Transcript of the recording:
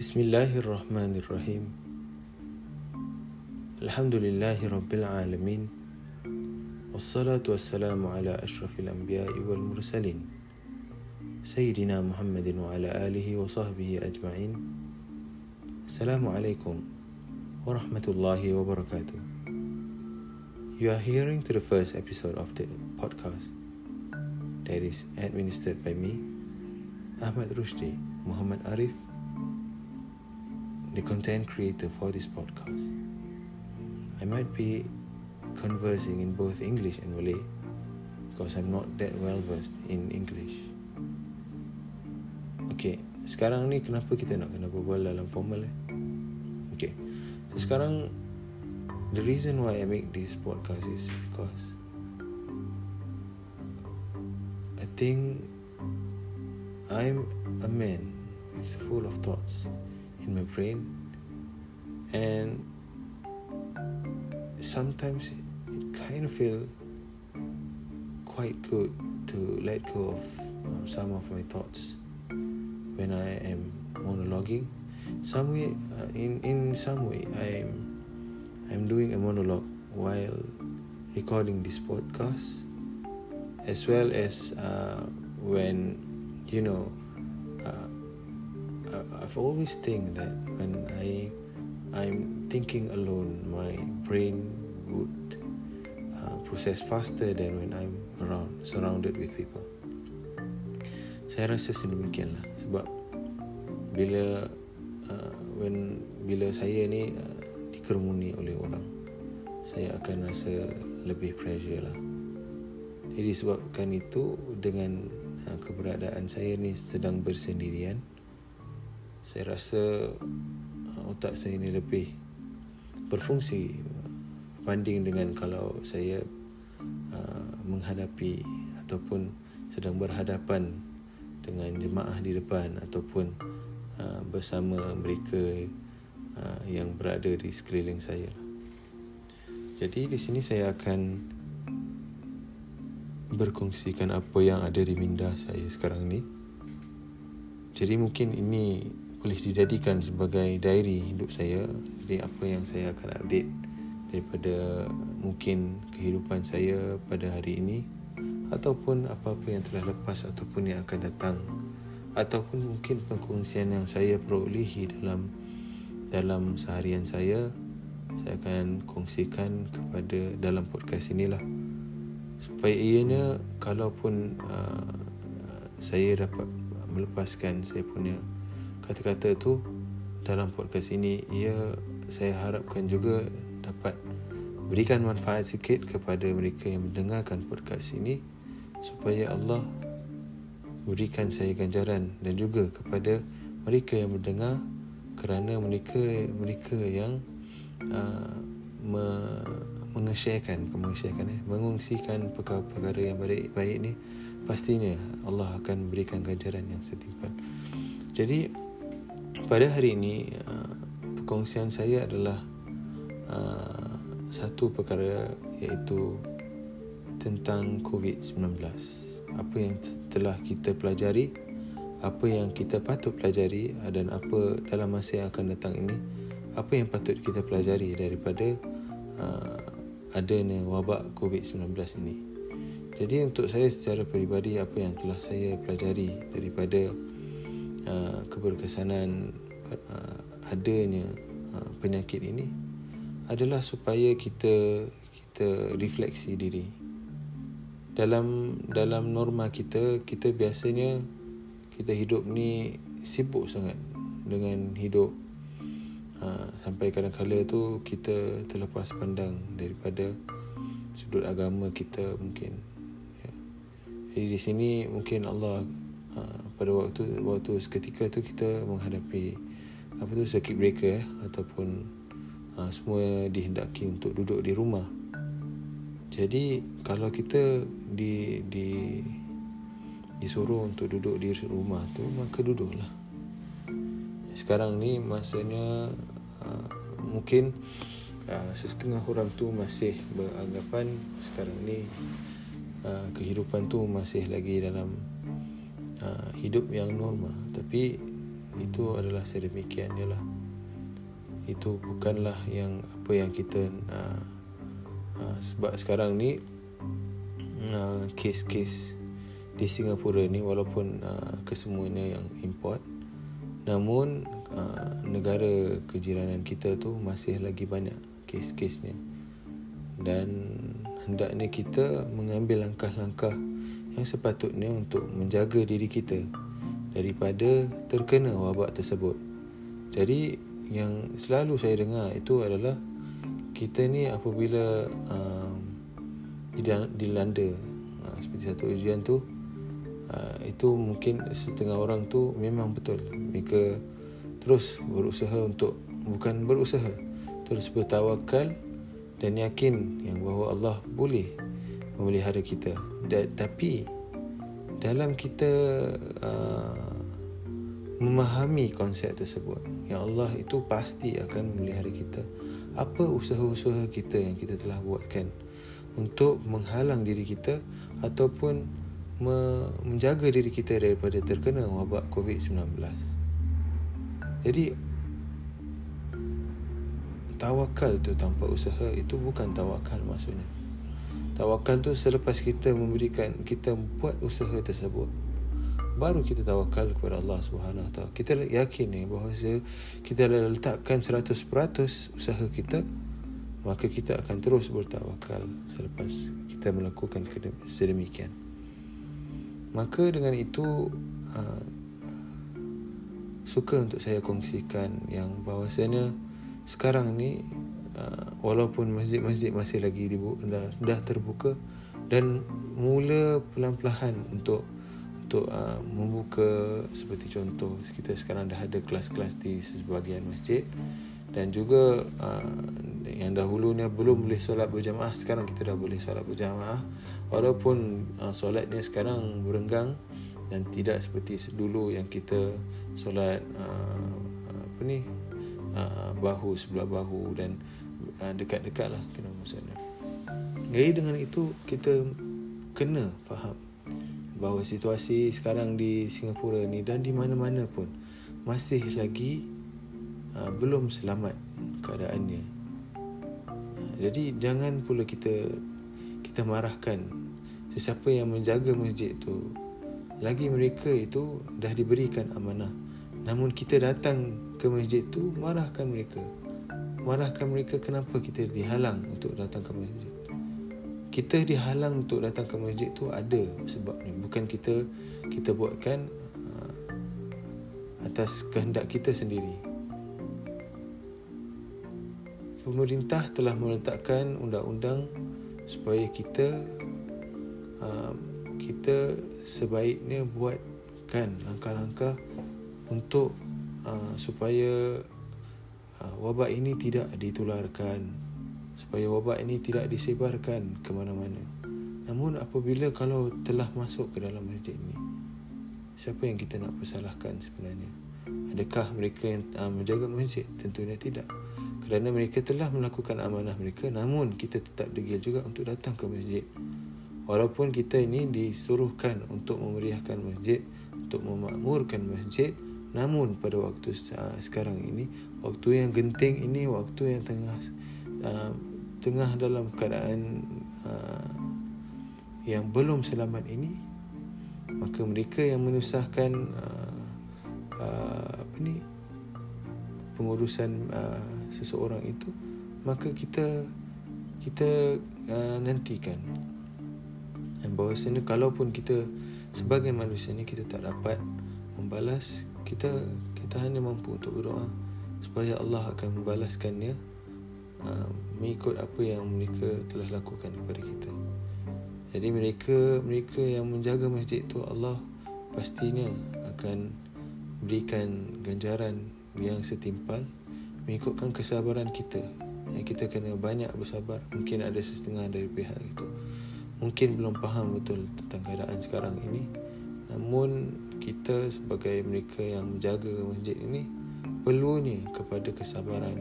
بسم الله الرحمن الرحيم الحمد لله رب العالمين والصلاة والسلام على أشرف الأنبياء والمرسلين سيدنا محمد وعلى آله وصحبه أجمعين السلام عليكم ورحمة الله وبركاته You are hearing to the first episode of the podcast that is administered by me, Ahmad Rushdie Muhammad Arif, the content creator for this podcast. I might be conversing in both English and Malay because I'm not that well versed in English. Okay, sekarang ni kenapa kita nak kena berbual dalam formal eh? Okay, so sekarang the reason why I make this podcast is because I think I'm a man with full of thoughts in my brain and sometimes it kind of feel quite good to let go of um, some of my thoughts when I am monologuing some way uh, in in some way I'm I'm doing a monologue while recording this podcast, as well as uh, when you know. I've always think that when I I'm thinking alone, my brain would uh, process faster than when I'm around surrounded with people. Saya rasa sedemikianlah sebab bila uh, when bila saya ni uh, dikerumuni oleh orang saya akan rasa lebih pressure lah jadi sebabkan itu dengan uh, keberadaan saya ni sedang bersendirian saya rasa uh, otak saya ni lebih berfungsi banding dengan kalau saya uh, menghadapi ataupun sedang berhadapan dengan jemaah di depan ataupun uh, bersama mereka uh, yang berada di sekeliling saya. Jadi di sini saya akan berkongsikan apa yang ada di minda saya sekarang ni. Jadi mungkin ini boleh dijadikan sebagai diary hidup saya. Jadi apa yang saya akan update daripada mungkin kehidupan saya pada hari ini ataupun apa-apa yang telah lepas ataupun yang akan datang ataupun mungkin pengkongsian yang saya perolehi dalam dalam seharian saya saya akan kongsikan kepada dalam podcast inilah supaya ianya kalaupun uh, saya dapat melepaskan saya punya kata-kata tu dalam podcast ini ia saya harapkan juga dapat berikan manfaat sikit kepada mereka yang mendengarkan podcast ini supaya Allah berikan saya ganjaran dan juga kepada mereka yang mendengar kerana mereka mereka yang uh, me, mengesyakan mengesyakan eh mengungsikan perkara-perkara yang baik baik ni pastinya Allah akan berikan ganjaran yang setimpal. Jadi pada hari ini uh, perkongsian saya adalah uh, satu perkara iaitu tentang COVID-19. Apa yang telah kita pelajari apa yang kita patut pelajari dan apa dalam masa yang akan datang ini apa yang patut kita pelajari daripada uh, adanya wabak COVID-19 ini. Jadi untuk saya secara peribadi apa yang telah saya pelajari daripada uh, keberkesanan uh, adanya uh, penyakit ini adalah supaya kita kita refleksi diri. Dalam dalam norma kita kita biasanya kita hidup ni sibuk sangat dengan hidup ha, sampai kadang-kadang tu kita terlepas pandang daripada sudut agama kita mungkin ya. jadi di sini mungkin Allah ha, pada waktu waktu seketika tu kita menghadapi apa tu circuit breaker eh, ataupun ha, semua dihendaki untuk duduk di rumah. Jadi kalau kita di di disuruh untuk duduk di rumah tu maka duduklah. Sekarang ni masanya uh, mungkin uh, setengah orang tu masih beranggapan sekarang ni uh, kehidupan tu masih lagi dalam uh, hidup yang normal. Tapi itu adalah sedemikiannya lah. Itu bukanlah yang apa yang kita uh, uh, sebab sekarang ni uh, kes-kes di Singapura ni walaupun uh, kesemuanya yang import namun uh, negara kejiranan kita tu masih lagi banyak kes-kesnya. Dan hendaknya kita mengambil langkah-langkah yang sepatutnya untuk menjaga diri kita daripada terkena wabak tersebut. Jadi yang selalu saya dengar itu adalah kita ni apabila uh, dilanda uh, seperti satu ujian tu uh, itu mungkin setengah orang tu memang betul mereka terus berusaha untuk bukan berusaha terus bertawakal dan yakin yang bahawa Allah boleh memelihara kita dan, tapi dalam kita uh, memahami konsep tersebut yang Allah itu pasti akan memelihara kita apa usaha-usaha kita yang kita telah buatkan untuk menghalang diri kita ataupun menjaga diri kita daripada terkena wabak COVID-19. Jadi tawakal tu tanpa usaha itu bukan tawakal maksudnya. Tawakal tu selepas kita memberikan kita buat usaha tersebut baru kita tawakal kepada Allah Subhanahu Wa Taala. Kita yakin ni bahawa kita letakkan 100% usaha kita maka kita akan terus bertawakal selepas kita melakukan sedemikian. Maka dengan itu uh, suka untuk saya kongsikan yang bahawasanya sekarang ni uh, walaupun masjid-masjid masih lagi dibuka, dah, dah terbuka dan mula pelan-pelan untuk untuk uh, membuka seperti contoh kita sekarang dah ada kelas-kelas di sebahagian masjid dan juga uh, yang dahulunya belum boleh solat berjamaah sekarang kita dah boleh solat berjamaah walaupun uh, solatnya sekarang berenggang dan tidak seperti dulu yang kita solat uh, apa ni uh, bahu sebelah bahu dan uh, dekat-dekat lah kena maksudnya jadi dengan itu kita kena faham bahawa situasi sekarang di Singapura ni dan di mana-mana pun masih lagi uh, belum selamat keadaannya. Uh, jadi jangan pula kita kita marahkan sesiapa yang menjaga masjid tu lagi mereka itu dah diberikan amanah. Namun kita datang ke masjid tu marahkan mereka. Marahkan mereka kenapa kita dihalang untuk datang ke masjid. Kita dihalang untuk datang ke masjid tu ada sebabnya. Bukan kita kita buatkan uh, atas kehendak kita sendiri. Pemerintah telah meletakkan undang-undang supaya kita uh, kita sebaiknya buatkan langkah-langkah untuk uh, supaya wabak ini tidak ditularkan supaya wabak ini tidak disebarkan ke mana-mana. Namun apabila kalau telah masuk ke dalam masjid ini, siapa yang kita nak persalahkan sebenarnya? Adakah mereka yang uh, menjaga masjid? Tentunya tidak. Kerana mereka telah melakukan amanah mereka, namun kita tetap degil juga untuk datang ke masjid. Walaupun kita ini disuruhkan untuk memeriahkan masjid, untuk memakmurkan masjid, namun pada waktu uh, sekarang ini, waktu yang genting ini, waktu yang tengah uh, tengah dalam keadaan uh, yang belum selamat ini maka mereka yang menyusahkan uh, uh, apa ni pengurusan uh, seseorang itu maka kita kita uh, nantikan. Dan bahawasanya kalaupun kita sebagai manusia ni kita tak dapat membalas kita kita hanya mampu untuk berdoa supaya Allah akan membalaskannya uh, mengikut apa yang mereka telah lakukan kepada kita. Jadi mereka mereka yang menjaga masjid tu Allah pastinya akan berikan ganjaran yang setimpal mengikutkan kesabaran kita. Yang kita kena banyak bersabar. Mungkin ada setengah dari pihak itu. Mungkin belum faham betul tentang keadaan sekarang ini. Namun kita sebagai mereka yang menjaga masjid ini perlunya kepada kesabaran.